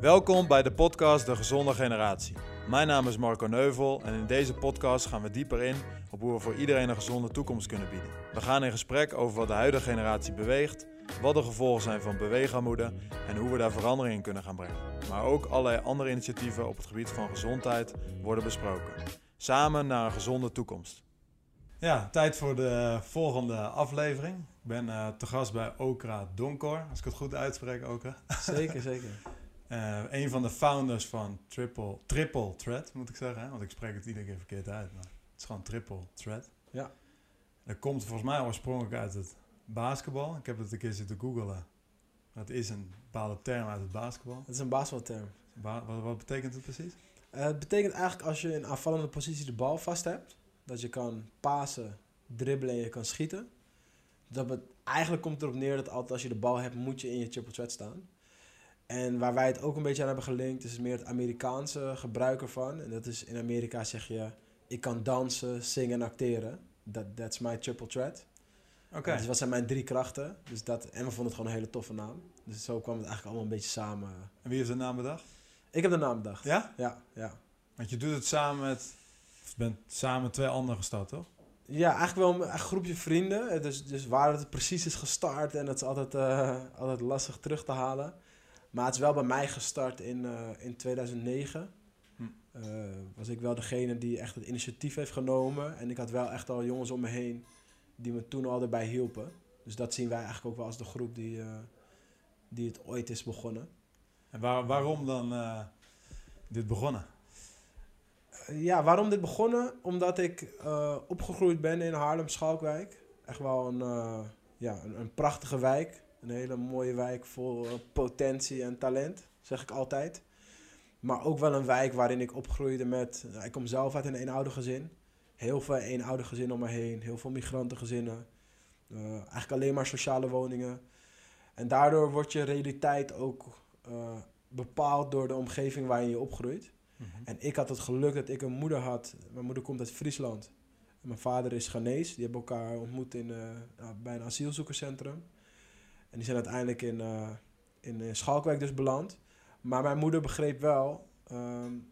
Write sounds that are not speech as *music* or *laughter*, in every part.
Welkom bij de podcast De Gezonde Generatie. Mijn naam is Marco Neuvel en in deze podcast gaan we dieper in op hoe we voor iedereen een gezonde toekomst kunnen bieden. We gaan in gesprek over wat de huidige generatie beweegt, wat de gevolgen zijn van beweegarmoede en hoe we daar verandering in kunnen gaan brengen. Maar ook allerlei andere initiatieven op het gebied van gezondheid worden besproken. Samen naar een gezonde toekomst. Ja, tijd voor de volgende aflevering. Ik ben uh, te gast bij Okra Donkor, als ik het goed uitspreek, Okra. Zeker, zeker. Uh, een van de founders van Triple, Triple Thread, moet ik zeggen. Hè? Want ik spreek het iedere keer verkeerd uit, maar het is gewoon Triple Thread. Ja. Dat komt volgens mij oorspronkelijk uit het basketbal. Ik heb het een keer zitten googelen. Dat is een bepaalde term uit het basketbal. Het is een basketbalterm. Ba wat, wat, betekent het precies? Uh, het betekent eigenlijk als je in aanvallende positie de bal vast hebt, dat je kan pasen, dribbelen en je kan schieten. Dat eigenlijk komt erop neer dat altijd als je de bal hebt, moet je in je triple threat staan. En waar wij het ook een beetje aan hebben gelinkt, is meer het Amerikaanse gebruik ervan. En dat is in Amerika zeg je, ik kan dansen, zingen en acteren. That, that's my triple threat. Oké. Okay. Dus wat zijn mijn drie krachten? Dus dat, en we vonden het gewoon een hele toffe naam. Dus zo kwam het eigenlijk allemaal een beetje samen. En wie heeft de naam bedacht? Ik heb de naam bedacht. Ja? Ja, ja. Want je doet het samen met, of je bent samen twee anderen gestart, toch? Ja, eigenlijk wel een groepje vrienden. Dus, dus waar het precies is gestart en het is altijd, uh, altijd lastig terug te halen. Maar het is wel bij mij gestart in, uh, in 2009. Hm. Uh, was ik wel degene die echt het initiatief heeft genomen. En ik had wel echt al jongens om me heen die me toen al erbij hielpen. Dus dat zien wij eigenlijk ook wel als de groep die, uh, die het ooit is begonnen. En waar, waarom dan dit begonnen? ja, waarom dit begonnen? Omdat ik opgegroeid ben in Haarlem-Schalkwijk. Echt wel een, ja, een, een prachtige wijk. Een hele mooie wijk vol potentie en talent, zeg ik altijd. Maar ook wel een wijk waarin ik opgroeide met... Nou, ik kom zelf uit een eenoudergezin. Heel veel eenoudergezinnen om me heen. Heel veel migrantengezinnen. Uh, eigenlijk alleen maar sociale woningen. En daardoor wordt je realiteit ook uh, bepaald door de omgeving waarin je opgroeit. Mm -hmm. En ik had het geluk dat ik een moeder had. Mijn moeder komt uit Friesland. En mijn vader is Ghanese. Die hebben elkaar ontmoet in, uh, bij een asielzoekerscentrum. En die zijn uiteindelijk in, uh, in Schalkwijk dus beland. Maar mijn moeder begreep wel um,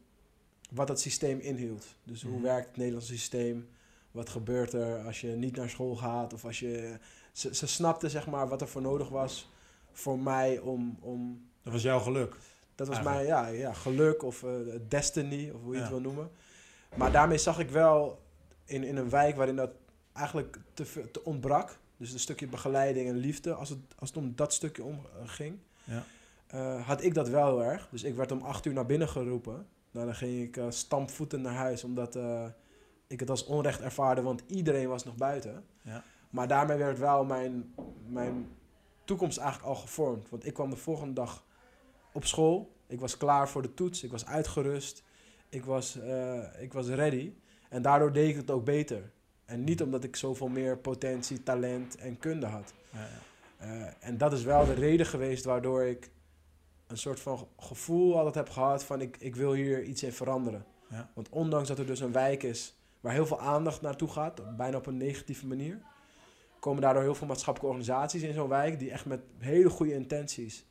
wat dat systeem inhield. Dus hoe mm. werkt het Nederlandse systeem? Wat gebeurt er als je niet naar school gaat? Of als je... Ze, ze snapte zeg maar wat er voor nodig was voor mij om... om dat was jouw geluk? Dat was mijn ja, ja, geluk of uh, destiny, of hoe je ja. het wil noemen. Maar daarmee zag ik wel in, in een wijk waarin dat eigenlijk te, te ontbrak... Dus een stukje begeleiding en liefde, als het, als het om dat stukje om ging, ja. uh, had ik dat wel heel erg. Dus ik werd om acht uur naar binnen geroepen. Nou, dan ging ik uh, stampvoeten naar huis, omdat uh, ik het als onrecht ervaarde, want iedereen was nog buiten. Ja. Maar daarmee werd wel mijn, mijn toekomst eigenlijk al gevormd. Want ik kwam de volgende dag op school. Ik was klaar voor de toets, ik was uitgerust, ik was, ik was ready. En daardoor deed ik het ook beter. En niet omdat ik zoveel meer potentie, talent en kunde had. Ja, ja. Uh, en dat is wel de reden geweest waardoor ik een soort van gevoel altijd heb gehad van ik, ik wil hier iets in veranderen. Ja. Want ondanks dat er dus een wijk is waar heel veel aandacht naartoe gaat, bijna op een negatieve manier, komen daardoor heel veel maatschappelijke organisaties in zo'n wijk die echt met hele goede intenties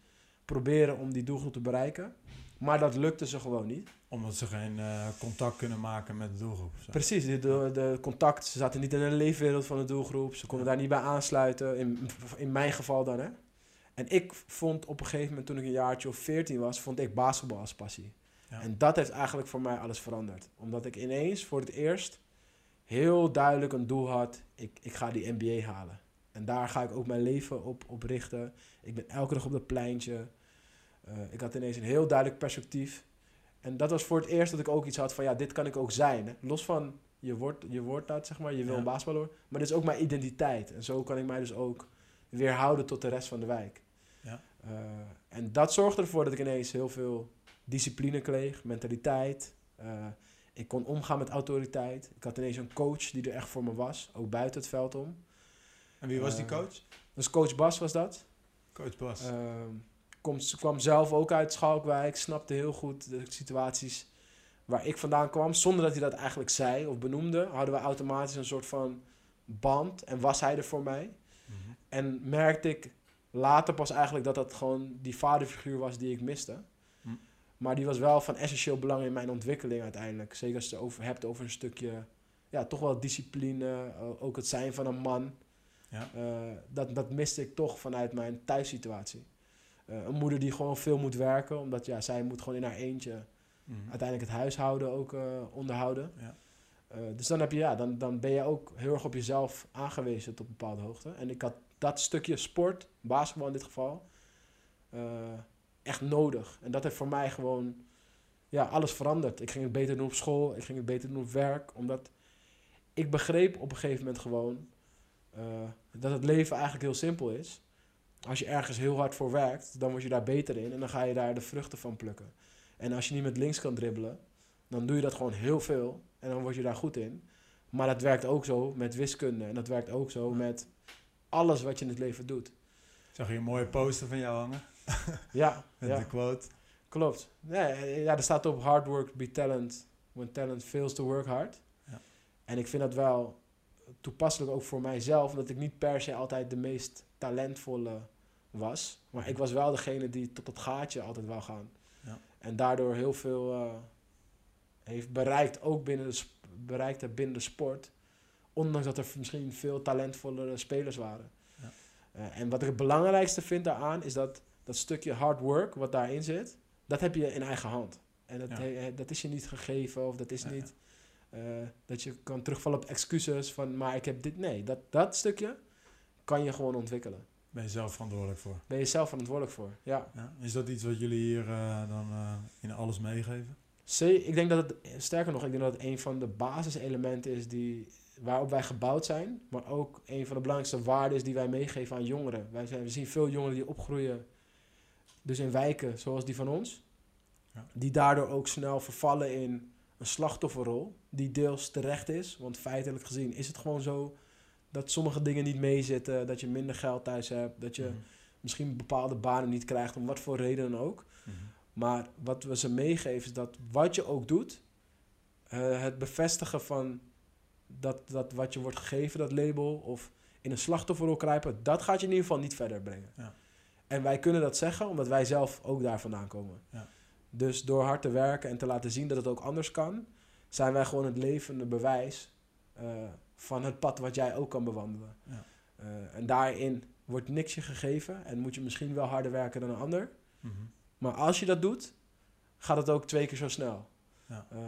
proberen om die doelgroep te bereiken. Maar dat lukte ze gewoon niet. Omdat ze geen uh, contact kunnen maken met de doelgroep. Zo. Precies, de, de, de, contact. Ze zaten niet in de leefwereld van de doelgroep. Ze konden ja. daar niet bij aansluiten. In, in mijn geval dan, hè. En ik vond op een gegeven moment, toen ik een jaartje of 14 was, vond ik basketbal als passie. Ja. En dat heeft eigenlijk voor mij alles veranderd. Omdat ik ineens voor het eerst heel duidelijk een doel had. Ik, ik ga die NBA halen. En daar ga ik ook mijn leven op, op richten. Ik ben elke dag op dat pleintje. Uh, ik had ineens een heel duidelijk perspectief. En dat was voor het eerst dat ik ook iets had van, ja, dit kan ik ook zijn. Hè? Los van, je wordt, je wordt dat, zeg maar, je wil Ja. een basketballer. Maar dit is ook mijn identiteit. En zo kan ik mij dus ook weerhouden tot de rest van de wijk. Ja. Uh, en dat zorgde ervoor dat ik ineens heel veel discipline kreeg, mentaliteit. Uh, ik kon omgaan met autoriteit. Ik had ineens een coach die er echt voor me was, ook buiten het veld om. En wie was die coach? Dus coach Bas was dat. Coach Bas. Kom, kwam zelf ook uit Schalkwijk, snapte heel goed de situaties waar ik vandaan kwam. Zonder dat hij dat eigenlijk zei of benoemde, hadden we automatisch een soort van band en was hij er voor mij. Mhm. En merkte ik later pas eigenlijk dat dat gewoon die vaderfiguur was die ik miste. Hm. Maar die was wel van essentieel belang in mijn ontwikkeling uiteindelijk. Zeker als je het over, hebt over een stukje, ja, toch wel discipline, eh, ook het zijn van een man. Ja. Eh, dat, dat miste ik toch vanuit mijn thuissituatie. Eh, een moeder die gewoon veel moet werken, omdat ja, zij moet gewoon in haar eentje Mhm. uiteindelijk het huishouden ook eh, onderhouden. Ja. Eh, dus dan, heb je, ja, dan, dan ben je ook heel erg op jezelf aangewezen tot een bepaalde hoogte. En ik had dat stukje sport, basketbal in dit geval, echt nodig. En dat heeft voor mij gewoon ja, alles veranderd. Ik ging het beter doen op school, ik ging het beter doen op werk. Omdat ik begreep op een gegeven moment gewoon dat het leven eigenlijk heel simpel is. Als je ergens heel hard voor werkt, dan word je daar beter in en dan ga je daar de vruchten van plukken. En als je niet met links kan dribbelen, dan doe je dat gewoon heel veel en dan word je daar goed in. Maar dat werkt ook zo met wiskunde en dat werkt ook zo met alles wat je in het leven doet. Zag je een mooie poster van jou hangen? *laughs* Ja, *laughs* Met ja de quote. klopt. Ja, er staat op hard work, be talent, when talent fails to work hard. Ja. En ik vind dat wel toepasselijk ook voor mijzelf, omdat ik niet per se altijd de meest talentvolle was. Maar ik was wel degene die tot het gaatje altijd wou gaan. Ja. En daardoor heel veel eh, heeft bereikt, ook binnen de, bereikt heb binnen de sport. Ondanks dat er misschien veel talentvollere spelers waren. Ja. Eh, en wat ik het belangrijkste vind daaraan is dat dat stukje hard work wat daarin zit, dat heb je in eigen hand. En dat, Ja. he- dat is je niet gegeven of dat is niet eh, dat je kan terugvallen op excuses van maar ik heb dit. Nee, dat, dat stukje kan je gewoon ontwikkelen. Ben je zelf verantwoordelijk voor. Ben je zelf verantwoordelijk voor. Ja. Ja. Is dat iets wat jullie hier eh, dan eh, in alles meegeven? C, ik denk dat het, sterker nog, ik denk dat het een van de basiselementen is die, waarop wij gebouwd zijn. Maar ook een van de belangrijkste waarden is die wij meegeven aan jongeren. Wij zijn, we zien veel jongeren die opgroeien, dus in wijken zoals die van ons. Ja. Die daardoor ook snel vervallen in een slachtofferrol, die deels terecht is. Want feitelijk gezien is het gewoon zo dat sommige dingen niet meezitten, dat je minder geld thuis hebt, dat je Mhm. misschien bepaalde banen niet krijgt, om wat voor reden dan ook. Mhm. Maar wat we ze meegeven is dat wat je ook doet, eh, het bevestigen van dat, dat wat je wordt gegeven, dat label, of in een slachtofferrol kruipen, dat gaat je in ieder geval niet verder brengen. Ja. En wij kunnen dat zeggen omdat wij zelf ook daar vandaan komen. Ja. Dus door hard te werken en te laten zien dat het ook anders kan, zijn wij gewoon het levende bewijs eh, van het pad wat jij ook kan bewandelen. Ja. Eh, en daarin wordt niks je gegeven en moet je misschien wel harder werken dan een ander. Mhm. Maar als je dat doet, gaat het ook twee keer zo snel. Ja. Eh,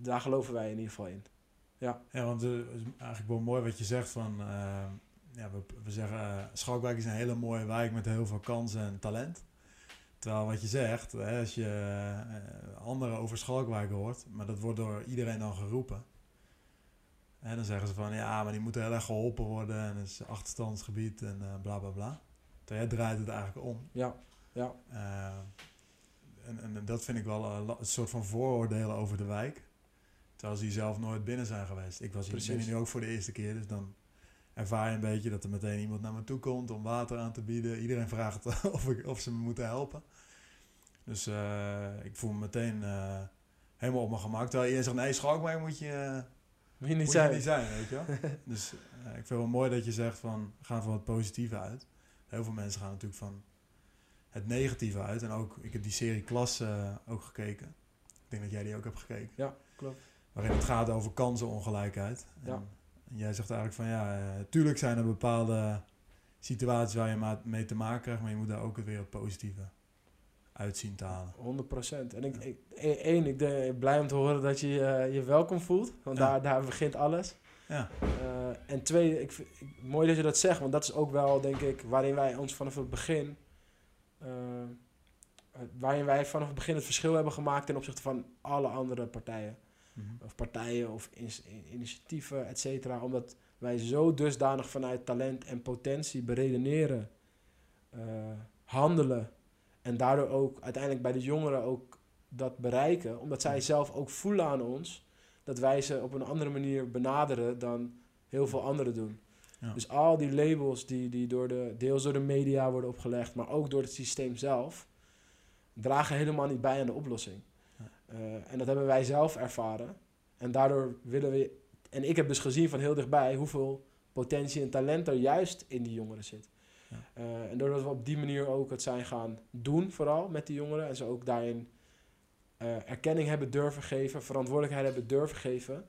daar geloven wij in ieder geval in. Ja, want eh, het is eigenlijk wel mooi wat je zegt van... ja, we, we zeggen, Schalkwijk is een hele mooie wijk met heel veel kansen en talent. Terwijl wat je zegt, hè, als je anderen over Schalkwijk hoort... maar dat wordt door iedereen dan geroepen... En dan zeggen ze van, ja, maar die moeten heel erg geholpen worden... en het is een achterstandsgebied en eh, bla, bla, bla. Terwijl jij draait het eigenlijk om. Ja, ja, Eh, en, en dat vind ik wel een, la- een soort van vooroordelen over de wijk. Terwijl ze hier zelf nooit binnen zijn geweest. Ik was hier, ben Precies. hier nu ook voor de eerste keer, dus dan ervaar je een beetje dat er meteen iemand naar me toe komt om water aan te bieden. Iedereen *laughs* vraagt of, ik, of ze me moeten helpen. Dus eh, ik voel me meteen eh, helemaal op mijn gemak. Terwijl iedereen zegt, nee, Schalkwijk moet je, eh, moet je niet moet zijn. je niet zijn, weet je wel. *laughs* dus eh, ik vind het wel mooi dat je zegt van, ga van het positieve uit. Heel veel mensen gaan natuurlijk van het negatieve uit. En ook, ik heb die serie Klas eh, ook gekeken. Ik denk dat jij die ook hebt gekeken. Ja, klopt. Waarin het gaat over kansenongelijkheid. En, Ja. en jij zegt eigenlijk van, ja, eh, tuurlijk zijn er bepaalde situaties waar je mee te maken krijgt. Maar je moet daar ook weer het positieve uit zien te halen. 100%. En ik, Ja. ik, e- één, ik ben blij om te horen dat je eh, je welkom voelt. Want Ja. daar, daar begint alles. Ja, Eh, en twee, ik, mooi dat je dat zegt. Want dat is ook wel, denk ik, waarin wij ons vanaf het begin... eh, waarin wij vanaf het begin het verschil hebben gemaakt ten opzichte van alle andere partijen. Mhm. of partijen of initiatieven, et cetera. Omdat wij zo dusdanig vanuit talent en potentie beredeneren, handelen en daardoor ook uiteindelijk bij de jongeren ook dat bereiken. Omdat zij zelf ook voelen aan ons dat wij ze op een andere manier benaderen dan heel veel anderen doen. Ja. Dus al die labels die, die door de, deels door de media worden opgelegd, maar ook door het systeem zelf, dragen helemaal niet bij aan de oplossing. Ja. Eh, en dat hebben wij zelf ervaren. En daardoor willen we. En ik heb dus gezien van heel dichtbij hoeveel potentie en talent er juist in die jongeren zit. Ja. Eh, en doordat we op die manier ook het zijn gaan doen, vooral met die jongeren, en ze ook daarin eh, erkenning hebben durven geven, verantwoordelijkheid hebben durven geven,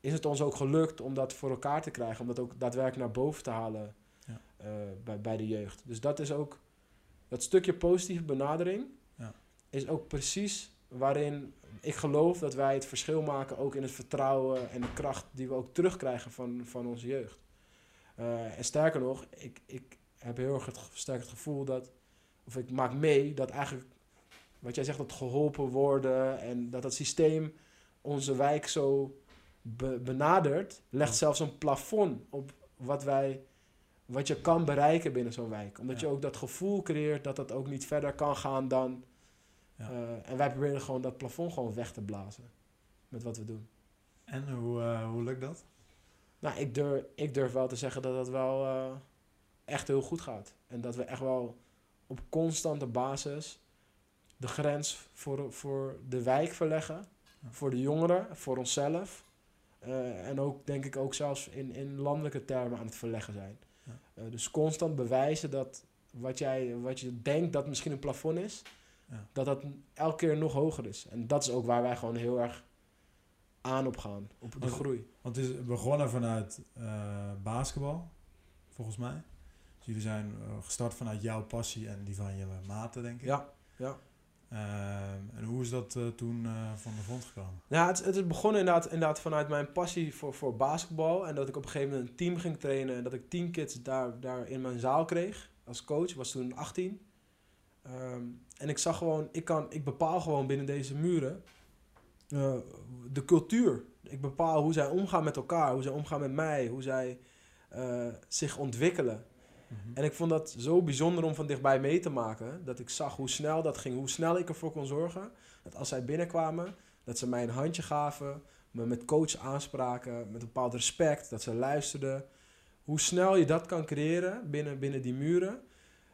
is het ons ook gelukt om dat voor elkaar te krijgen, om dat ook daadwerkelijk naar boven te halen Ja. eh, bij, bij de jeugd. Dus dat is ook, dat stukje positieve benadering Ja. is ook precies waarin ik geloof dat wij het verschil maken, ook in het vertrouwen en de kracht die we ook terugkrijgen van, van onze jeugd. En sterker nog, ik, ik heb heel erg het, sterk het gevoel dat, of ik maak mee dat eigenlijk, wat jij zegt, dat geholpen worden en dat het systeem onze wijk zo be- benadert, legt zelfs een plafond op wat wij, wat je kan bereiken binnen zo'n wijk. Omdat Ja. je ook dat gevoel creëert dat het ook niet verder kan gaan dan. Ja. eh, en wij proberen gewoon dat plafond gewoon weg te blazen met wat we doen. En hoe, eh, hoe lukt dat? Nou, ik durf, ik durf wel te zeggen dat het wel eh, echt heel goed gaat. En dat we echt wel op constante basis de grens voor, voor de wijk verleggen. Voor de jongeren, voor onszelf. Eh, en ook, denk ik, ook zelfs in, in landelijke termen aan het verleggen zijn. Ja. Eh, dus constant bewijzen dat wat, jij, wat je denkt dat misschien een plafond is, Ja. dat dat elke keer nog hoger is. En dat is ook waar wij gewoon heel erg aan op gaan, op de Want- groei. Want het is begonnen vanuit eh, basketbal, volgens mij. Dus jullie zijn eh, gestart vanuit jouw passie en die van je maten, denk ik. Ja, ja. Ehm, en hoe is dat eh, toen eh, van de grond gekomen? Ja, het, het is begonnen inderdaad, inderdaad vanuit mijn passie voor, voor basketbal. En dat ik op een gegeven moment een team ging trainen. En dat ik tien kids daar, daar in mijn zaal kreeg als coach. Ik was toen 18. Ehm, en ik zag gewoon, ik, kan, ik bepaal gewoon binnen deze muren de cultuur. Ik bepaal hoe zij omgaan met elkaar, hoe zij omgaan met mij, hoe zij zich ontwikkelen. En ik vond dat zo bijzonder om van dichtbij mee te maken. Dat ik zag hoe snel dat ging. Hoe snel ik ervoor kon zorgen. Dat als zij binnenkwamen, dat ze mij een handje gaven. Me met coach aanspraken. Met een bepaald respect. Dat ze luisterden. Hoe snel je dat kan creëren binnen, binnen die muren.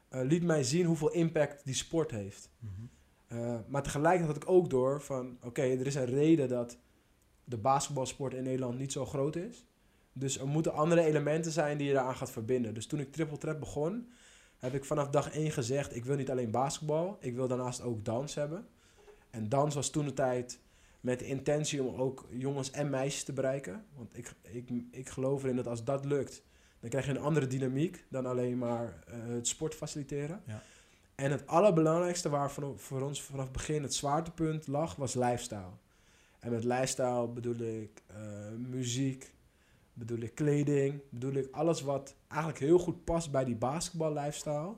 eh, liet mij zien hoeveel impact die sport heeft. Mhm. Uh, maar tegelijkertijd had ik ook door van... Oké, er is een reden dat de basketbalsport in Nederland niet zo groot is. Dus er moeten andere elementen zijn die je daaraan gaat verbinden. Dus toen ik Triple Threat begon, heb ik vanaf dag één gezegd... ik wil niet alleen basketbal, ik wil daarnaast ook dans hebben. En dans was toen de tijd met de intentie om ook jongens en meisjes te bereiken. Want ik, ik, ik geloof erin dat als dat lukt... dan krijg je een andere dynamiek dan alleen maar eh, het sport faciliteren. Ja. En het allerbelangrijkste waar voor, voor ons vanaf het begin het zwaartepunt lag, was lifestyle. En met lifestyle bedoel ik eh, muziek, bedoel ik kleding, bedoel ik alles wat eigenlijk heel goed past bij die basketbal lifestyle.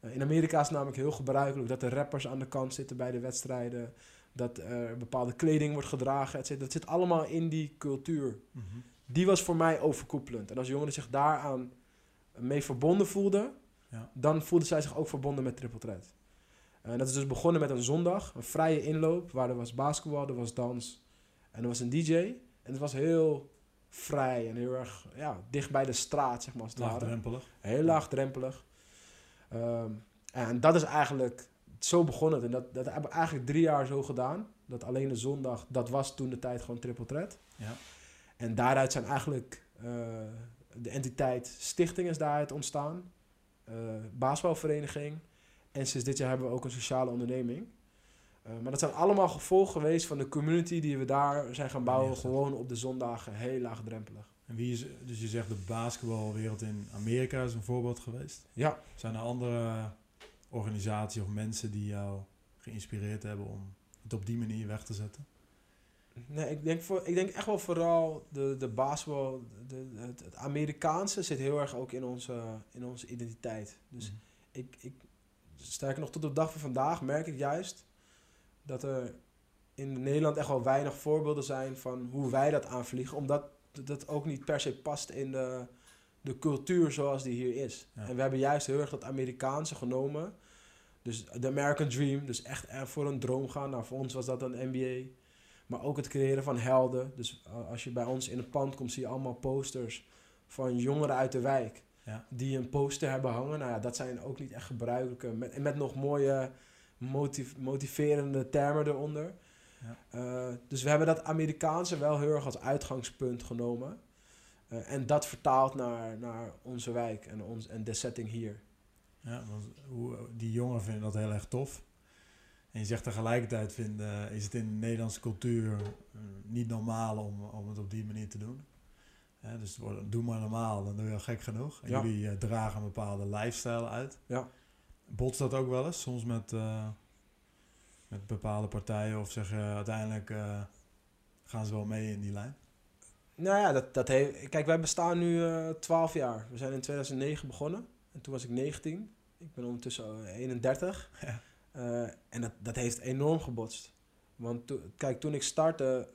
Eh, in Amerika is het namelijk heel gebruikelijk dat de rappers aan de kant zitten bij de wedstrijden. Dat er bepaalde kleding wordt gedragen, et cetera. Dat zit allemaal in die cultuur. Mhm. Die was voor mij overkoepelend. En als jongeren zich daaraan mee verbonden voelden, Ja. dan voelden zij zich ook verbonden met Triple Threat. En dat is dus begonnen met een zondag, een vrije inloop, waar er was basketbal, er was dans en er was een DJ. En het was heel vrij en heel erg ja, dicht bij de straat, zeg maar. Als ware. Heel laagdrempelig. Ehm, en dat is eigenlijk, zo begonnen het. En dat, dat hebben we eigenlijk drie jaar zo gedaan. Dat alleen de zondag, dat was toen de tijd gewoon Triple Threat. Ja. En daaruit zijn eigenlijk eh, de entiteit Stichting is daaruit ontstaan. basketbalvereniging. En sinds dit jaar hebben we ook een sociale onderneming. Eh, maar dat zijn allemaal gevolgen geweest van de community die we daar zijn gaan bouwen. Gewoon op de zondagen, heel laagdrempelig. En wie is, dus je zegt de basketbalwereld in Amerika is een voorbeeld geweest. Ja, Zijn er andere organisaties of mensen die jou geïnspireerd hebben om het op die manier weg te zetten? Nee, ik denk, voor, ik denk echt wel vooral de, de basketbal, de, het, het Amerikaanse zit heel erg ook in onze, in onze identiteit. Dus Mhm. ik, ik, sterker nog, tot op de dag van vandaag merk ik juist dat er in Nederland echt wel weinig voorbeelden zijn van hoe wij dat aanvliegen. Omdat dat ook niet per se past in de, de cultuur zoals die hier is. Ja. En we hebben juist heel erg dat Amerikaanse genomen. Dus de American Dream, dus echt er voor een droom gaan. Nou, voor ons was dat een NBA. Maar ook het creëren van helden. Dus uh, als je bij ons in het pand komt, zie je allemaal posters van jongeren uit de wijk. Ja. Die een poster hebben hangen. Nou ja, dat zijn ook niet echt gebruikelijke. Met, en met nog mooie motiv- motiverende termen eronder. Ja. Uh, dus we hebben dat Amerikaanse wel heel erg als uitgangspunt genomen. Uh, en dat vertaald naar, naar onze wijk en, ons, en de setting hier. Ja, want hoe, die jongeren vinden dat heel erg tof. En je zegt tegelijkertijd vinden, is het in de Nederlandse cultuur eh, niet normaal om, om het op die manier te doen. Dus doe maar normaal, dan doe je al gek genoeg. En Ja. jullie eh, dragen een bepaalde lifestyle uit. Ja. Botst dat ook wel eens, soms met, eh, met bepaalde partijen? Of zeg je uiteindelijk eh, gaan ze wel mee in die lijn? Nou ja, dat, dat heeft, kijk, wij bestaan nu eh 12 jaar. We zijn in 2009 begonnen. En toen was ik 19. Ik ben ondertussen eh, 31. *laughs* Ja. Eh, en dat, dat heeft enorm gebotst. Want to- kijk, toen ik startte,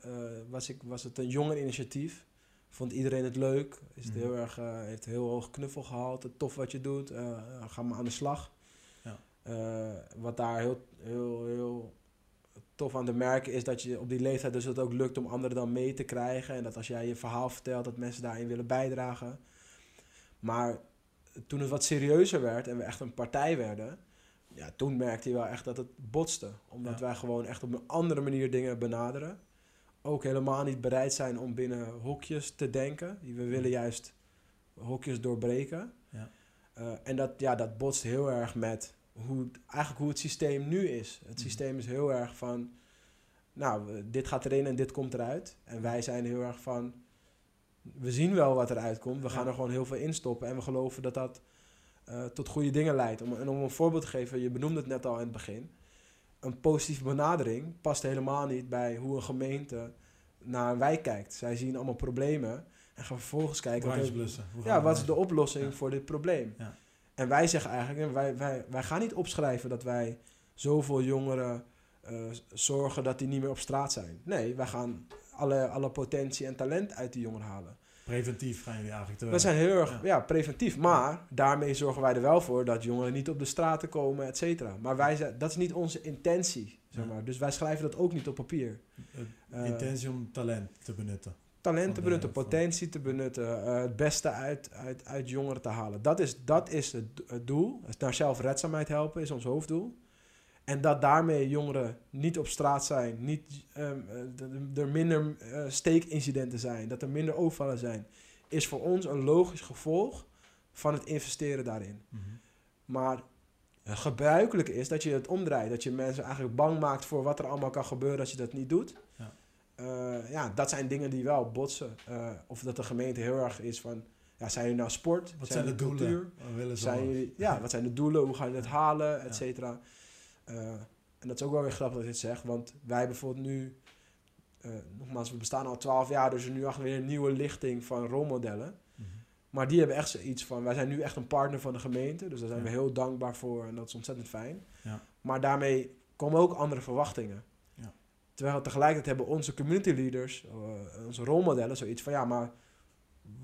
was, ik, was het een jonger initiatief. Vond iedereen het leuk. Is het Mhm. heel erg, heeft heel hoog knuffelgehalte. Tof wat je doet. ga maar aan de slag. Eh, wat daar heel, heel, heel tof aan te merken is dat je op die leeftijd dus het ook lukt om anderen dan mee te krijgen. En dat als jij je verhaal vertelt, dat mensen daarin willen bijdragen. Maar toen het wat serieuzer werd en we echt een partij werden, ja, toen merkte je wel echt dat het botste. Omdat Ja. wij gewoon echt op een andere manier dingen benaderen. Ook helemaal niet bereid zijn om binnen hokjes te denken. We willen juist hokjes doorbreken. Ja. Eh, en dat, ja, dat botst heel erg met hoe, eigenlijk hoe het systeem nu is. Het Mhm. systeem is heel erg van, nou, dit gaat erin en dit komt eruit. En wij zijn heel erg van, we zien wel wat eruit komt. We gaan er gewoon heel veel in stoppen. En we geloven dat dat eh, tot goede dingen leidt. Om, en om een voorbeeld te geven, je benoemde het net al in het begin. Een positieve benadering past helemaal niet bij hoe een gemeente naar een wijk kijkt. Zij zien allemaal problemen en gaan vervolgens kijken... Hoe ja, wat is de oplossing Ja. voor dit probleem? Ja. En wij zeggen eigenlijk, wij, wij, wij gaan niet opschrijven dat wij zoveel jongeren eh, zorgen dat die niet meer op straat zijn. Nee, wij gaan alle, alle potentie en talent uit die jongeren halen. Preventief gaan jullie eigenlijk te We zijn heel erg Ja. ja. preventief, maar daarmee zorgen wij er wel voor dat jongeren niet op de straten komen, et cetera. Maar wij zijn, dat is niet onze intentie, zeg maar. Dus wij schrijven dat ook niet op papier. Eh, intentie om talent te benutten. Talent te benutten, potentie te benutten, eh, het beste uit, uit, uit jongeren te halen. Dat is, dat is het, het doel. Naar zelfredzaamheid helpen is ons hoofddoel. En dat daarmee jongeren niet op straat zijn, niet, ehm, eh, er minder eh, steekincidenten zijn, dat er minder overvallen zijn, is voor ons een logisch gevolg van het investeren daarin. Mhm. Maar gebruikelijk is dat je het omdraait. Dat je mensen eigenlijk bang maakt voor wat er allemaal kan gebeuren als je dat niet doet. Ja. Eh, ja, dat zijn dingen die wel botsen. Eh, of dat de gemeente heel erg is van... Ja, zijn jullie nou sport? Wat zijn de doelen? Wat willen ze Zijn jullie, ja, wat zijn de doelen? Hoe ga je het halen? Et cetera. Eh, en dat is ook wel weer grappig dat je het zegt. Want wij bijvoorbeeld nu... nogmaals, we bestaan al twaalf jaar. Dus er is nu echt weer een nieuwe lichting van rolmodellen. Mhm. Maar die hebben echt zoiets van, wij zijn nu echt een partner van de community dus daar zijn we heel dankbaar voor en dat is ontzettend fijn. Ja. Maar daarmee komen ook andere verwachtingen. Terwijl tegelijkertijd hebben onze community leaders, eh, onze rolmodellen, zoiets van, ja, maar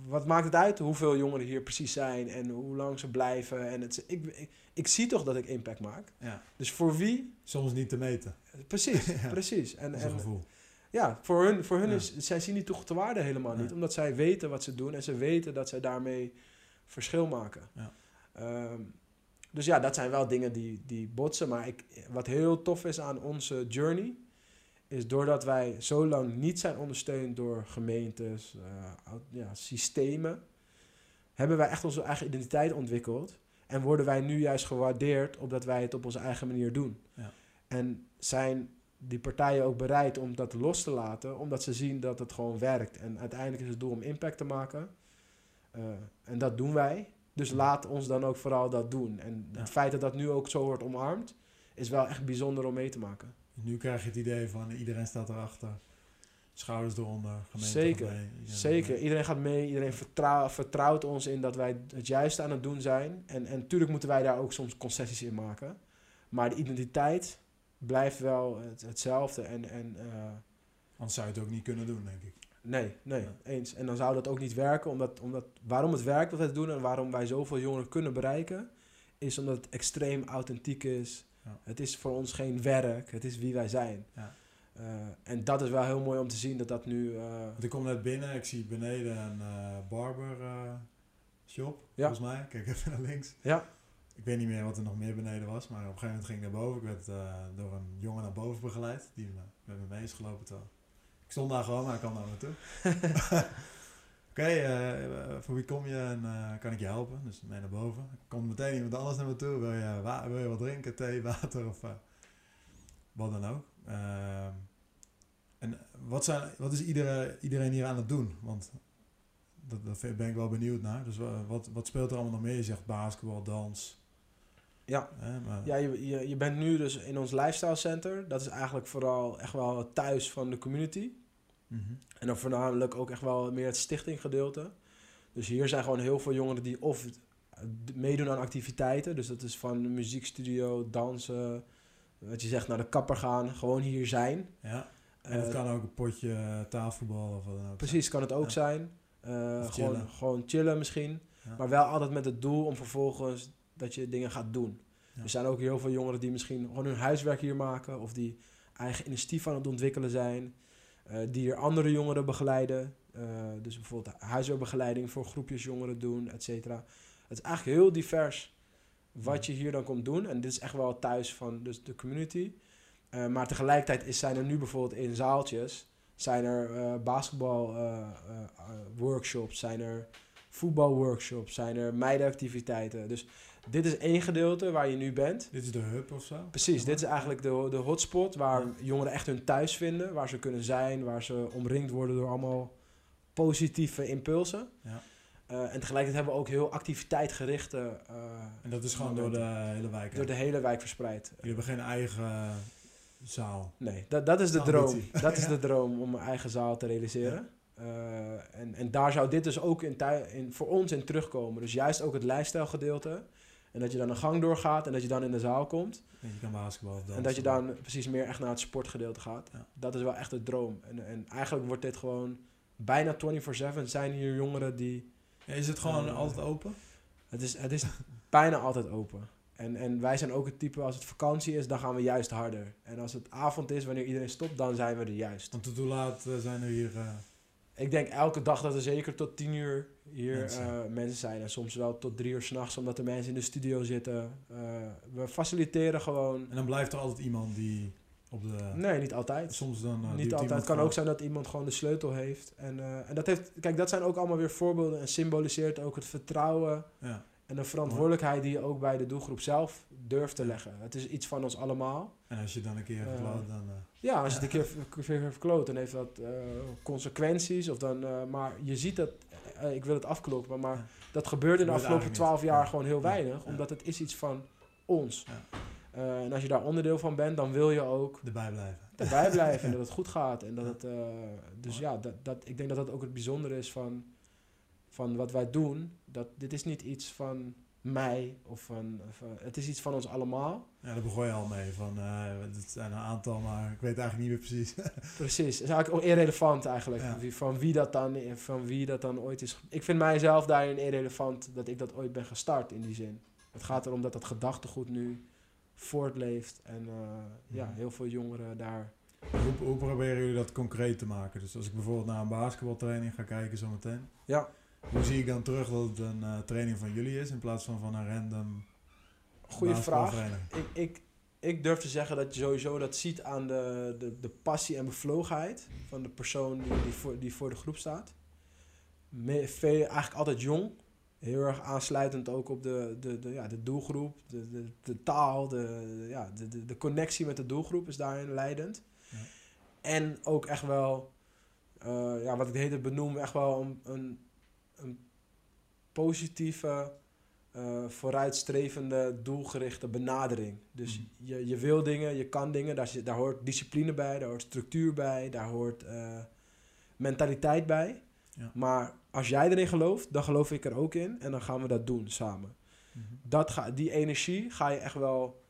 wat maakt het uit hoeveel jongeren hier precies zijn en hoe lang ze blijven? En het, ik, ik, ik zie toch dat ik impact maak. Ja. Dus voor wie? Soms niet te meten. Precies, *laughs* Ja. precies. En, Dat is een en, gevoel. ja, voor hun, voor hun Ja. is, zij zien die toegevoegde waarde helemaal niet. Omdat zij weten wat ze doen en ze weten dat zij daarmee verschil maken. Ja. Ehm, dus ja, dat zijn wel dingen die, die botsen. Maar ik, wat heel tof is aan onze journey, is doordat wij zo lang niet zijn ondersteund door gemeentes, eh, ja, systemen, hebben wij echt onze eigen identiteit ontwikkeld. En worden wij nu juist gewaardeerd omdat wij het op onze eigen manier doen. Ja. En zijn die partijen ook bereid om dat los te laten, omdat ze zien dat het gewoon werkt. En uiteindelijk is het doel om impact te maken. Eh, en dat doen wij. Dus laat ons dan ook vooral dat doen. En Ja. het feit dat dat nu ook zo wordt omarmd, is wel echt bijzonder om mee te maken. Nu krijg je het idee van iedereen staat erachter. Schouders eronder. Gemeente Zeker, mee, iedereen Zeker, mee. iedereen gaat mee, iedereen vertrouw- vertrouwt ons in dat wij het juiste aan het doen zijn. En, en natuurlijk moeten wij daar ook soms concessies in maken. Maar de identiteit blijft wel het, hetzelfde. En, en eh, Anders zou je het ook niet kunnen doen, denk ik. nee, nee, Ja. eens. En dan zou dat ook niet werken, omdat, omdat waarom het werkt wat wij doen en waarom wij zoveel jongeren kunnen bereiken, is omdat het extreem authentiek is. Ja. Het is voor ons geen werk, het is wie wij zijn. Ja. Eh, en dat is wel heel mooi om te zien dat dat nu... eh, Want ik kom net binnen, ik zie beneden een eh, barber shop, Ja. volgens mij. Kijk even naar links. ja, Ik weet niet meer wat er nog meer beneden was, maar op een gegeven moment ging ik naar boven. Ik werd door een jongen naar boven begeleid, die me- met me mee is gelopen. Ik stond daar gewoon, maar hij kwam naar me *laughs* Oké, eh, voor wie kom je en eh, kan ik je helpen? Dus mee naar boven. Er komt meteen iemand anders naar me toe. Wil je, wa- wil je wat drinken, thee, *laughs* water? Of, eh? wat dan ook. Ehm, en wat, zijn, wat is iedereen, iedereen hier aan het doen? Want dat, dat ben ik wel benieuwd naar. Dus wat, wat speelt er allemaal nog meer? Je zegt basketbal, dans. Ja, maar... ja je, je, je bent nu dus in ons lifestyle center. Dat is eigenlijk vooral echt wel thuis van de community. En dan voornamelijk ook echt wel meer het stichtinggedeelte. Dus hier zijn gewoon heel veel jongeren die of meedoen aan activiteiten. Dus dat is van muziekstudio, dansen, wat je zegt, naar de kapper gaan. Gewoon hier zijn. Ja. En het uh, kan ook een potje uh, tafelvoetbal of wat dan ook. Precies, kan het ook zijn. Uh, gewoon, chillen. gewoon chillen misschien. Maar wel altijd met het doel om vervolgens dat je dingen gaat doen. Er zijn ook heel veel jongeren die misschien gewoon hun huiswerk hier maken. Of die eigen initiatief aan het ontwikkelen zijn. Die hier andere jongeren begeleiden. dus bijvoorbeeld huiswerkbegeleiding voor groepjes jongeren doen, et cetera. Het is eigenlijk heel divers wat je hier dan komt doen. En dit is echt wel thuis van dus de community. Uh, maar tegelijkertijd is, zijn er nu bijvoorbeeld in zaaltjes... zijn er uh, basketbal uh, workshops, zijn er voetbalworkshops, zijn er meidenactiviteiten. Dus dit is één gedeelte waar je nu bent. Dit is de hub of zo? Precies, dit is eigenlijk de, de hotspot waar jongeren echt hun thuis vinden. Waar ze kunnen zijn, waar ze omringd worden door allemaal positieve impulsen. Ja. Uh, en tegelijkertijd hebben we ook heel activiteitgerichte. Uh, en dat is gewoon door de hele wijk? Door de hele wijk verspreid. Jullie hebben geen eigen zaal? Nee, dat, dat is de droom. Dat is *laughs* de droom om een eigen zaal te realiseren. Ja. Uh, en, en daar zou dit dus ook in, in, voor ons in terugkomen. Dus juist ook het lifestyle En dat je dan een gang doorgaat en dat je dan in de zaal komt. En je kan basketbal of En dat je dan precies meer echt naar het sportgedeelte gaat. Ja. Dat is wel echt de droom. En, en eigenlijk wordt dit gewoon bijna 24-7 zijn hier jongeren die is het gewoon uh, altijd open? Het is, het is *laughs* bijna altijd open. En, en wij zijn ook het type, als het vakantie is, dan gaan we juist harder. En als het avond is, wanneer iedereen stopt, dan zijn we er juist. Want tot hoe laat uh, zijn er hier... Uh... Ik denk elke dag dat er zeker tot tien uur hier mensen, mensen zijn. En soms wel tot drie uur s'nachts, omdat er mensen in de studio zitten. we faciliteren gewoon... En dan blijft er altijd iemand die op de... Nee, niet altijd. Soms dan... Uh, niet altijd. Het kan ook zijn dat iemand gewoon de sleutel heeft. En, en dat heeft... Kijk, dat zijn ook allemaal weer voorbeelden en symboliseert ook het vertrouwen ja. En de verantwoordelijkheid die je ook bij de doelgroep zelf durft te leggen. Het is iets van ons allemaal. En als je dan een keer uh, verkloot, dan... ja, als je het *laughs* een keer, keer verkloot, dan heeft dat consequenties. Of dan, maar je ziet dat... ik wil het afkloppen, maar dat gebeurt in de afgelopen twaalf jaar gewoon heel weinig. Omdat het is iets van ons. En als je daar onderdeel van bent, dan wil je ook erbij blijven. Erbij blijven en *laughs* dat het goed gaat. En dat het, dus ja, dat, dat, ik denk dat dat ook het bijzondere is van, van wat wij doen. Dat dit is niet iets van mij of van, van het is iets van ons allemaal. Ja, daar begon je al mee. Van, uh, het zijn een aantal, maar ik weet eigenlijk niet meer precies. *laughs* precies, het is eigenlijk ook irrelevant eigenlijk. Ja. Van, wie dat dan, van wie dat dan ooit is. Ik vind mijzelf daarin irrelevant dat ik dat ooit ben gestart in die zin. Het gaat erom dat dat gedachtegoed nu voortleeft. En uh, ja, mhm. heel veel jongeren daar. Hoe, hoe, proberen jullie dat concreet te maken? Dus als ik bijvoorbeeld naar een basketbaltraining ga kijken zometeen. Ja. Hoe zie ik dan terug dat het een uh, training van jullie is in plaats van van een random Goeie vraag. Ik, ik, ik durf te zeggen dat je sowieso dat ziet aan de, de, de passie en bevlogenheid van de persoon die, die, voor, die voor de groep staat. Me, veel, eigenlijk altijd jong, heel erg aansluitend ook op de, de, de, ja, de doelgroep, de, de, de taal, de, ja, de, de, de connectie met de doelgroep is daarin leidend. Ja. En ook echt wel, uh, ja, wat ik de hele benoem, echt wel een, een, een positieve, uh, vooruitstrevende, doelgerichte benadering. Dus mm. je, je wil dingen, je kan dingen, daar, daar hoort discipline bij, daar hoort structuur bij, daar hoort uh, mentaliteit bij. Ja. Maar als jij erin gelooft, dan geloof ik er ook in. En dan gaan we dat doen samen. Mm -hmm. dat ga, die energie ga je echt wel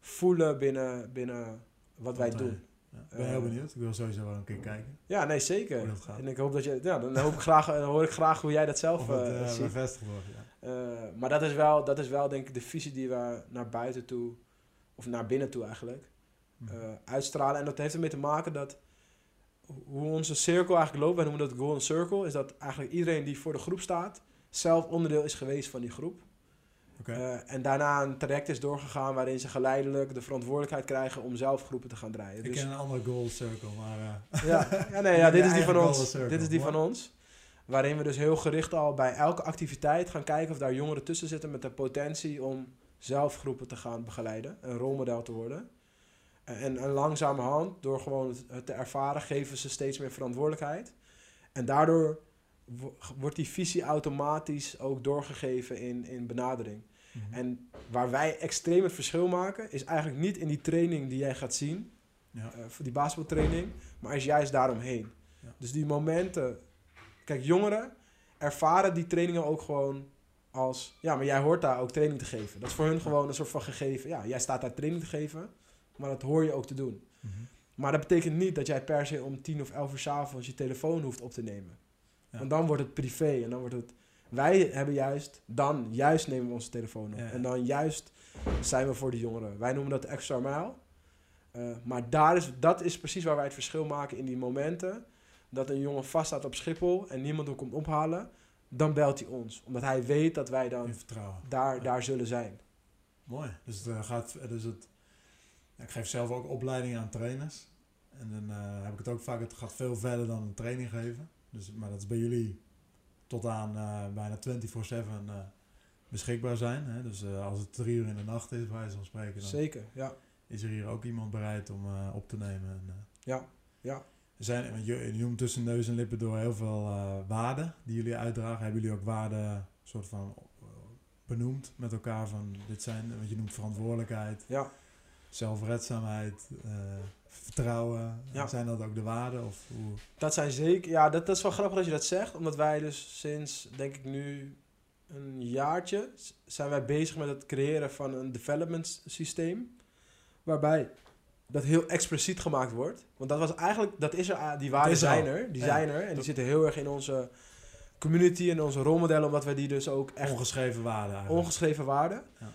voelen binnen, binnen wat wij doen. Ben heel eh, benieuwd. Ik wil sowieso wel een keer kijken. Ja, nee, zeker. En ik hoop dat je... Ja, dan, hoop ik graag, dan hoor ik graag hoe jij dat zelf uh, ziet. bevestigd wordt, ja. Maar dat is, wel, dat is wel, denk ik, de visie die we naar buiten toe... Of naar binnen toe eigenlijk... -hmm. uitstralen. En dat heeft ermee te maken dat hoe onze cirkel eigenlijk loopt, wij noemen dat golden circle, is dat eigenlijk iedereen die voor de groep staat, zelf onderdeel is geweest van die groep. Okay. Uh, en daarna een traject is doorgegaan waarin ze geleidelijk de verantwoordelijkheid krijgen om zelf groepen te gaan draaien. Ik dus, ken een andere golden circle, maar... Uh, *laughs* ja, ja, nee, *laughs* ja, dit is die van ons. Dit is die van ons. Waarin we dus heel gericht al bij elke activiteit gaan kijken of daar jongeren tussen zitten met de potentie om zelf groepen te gaan begeleiden, een rolmodel te worden. En, en langzamerhand, door gewoon het- te ervaren, geven ze steeds meer verantwoordelijkheid. En daardoor wordt die visie automatisch ook doorgegeven in, in benadering. Mhm. En waar wij extreem het verschil maken, is eigenlijk niet in die training die jij gaat zien, Ja. eh, voor die basketbaltraining, maar is juist daaromheen. Ja. Dus die momenten, kijk, jongeren ervaren die trainingen ook gewoon als, ja, maar jij hoort daar ook training te geven. Dat is voor hun gewoon een soort van gegeven, ja, jij staat daar training te geven, maar dat hoor je ook te doen. Mhm. Maar dat betekent niet dat jij per se om tien of elf uur 's avonds je telefoon hoeft op te nemen. Ja. Want dan wordt het privé en dan wordt het... Wij hebben juist, dan juist nemen we onze telefoon op. Ja. En dan juist zijn we voor de jongeren. Wij noemen dat extra mile. Eh, maar daar is, dat is precies waar wij het verschil maken in die momenten. Dat een jongen vaststaat op Schiphol en niemand hem komt ophalen. Dan belt hij ons. Omdat hij weet dat wij dan daar, Ja. daar zullen zijn. Mooi. Dus het eh, gaat, dus het, ja, ik geef zelf ook opleidingen aan trainers. En dan eh, heb ik het ook vaak, het gaat veel verder dan een training geven. Dus, maar dat is bij jullie tot aan eh, bijna 24-7 eh, beschikbaar zijn. Hè? Dus eh, als het drie uur in de nacht is, bij wijze van spreken, dan Zeker, ja. is er hier ook iemand bereid om op te nemen. En, Ja, ja. zijn, want je, je noemt tussen neus en lippen door heel veel waarden die jullie uitdragen. Hebben jullie ook waarden soort van benoemd met elkaar van dit zijn, want je noemt verantwoordelijkheid, ja. Zelfredzaamheid, eh, vertrouwen. Ja. Zijn dat ook de waarden? Of hoe? Dat zijn zeker, ja, dat, dat is wel grappig dat je dat zegt, omdat wij dus sinds, denk ik nu, een jaartje zijn wij bezig met het creëren van een development systeem, waarbij dat heel expliciet gemaakt wordt. Want dat was eigenlijk, dat is er, die waarden zijn er, die Ja. zijn er, en die zitten heel erg in onze community en onze rolmodellen, omdat wij die dus ook echt Ongeschreven waarden eigenlijk. ongeschreven waarden. Ja.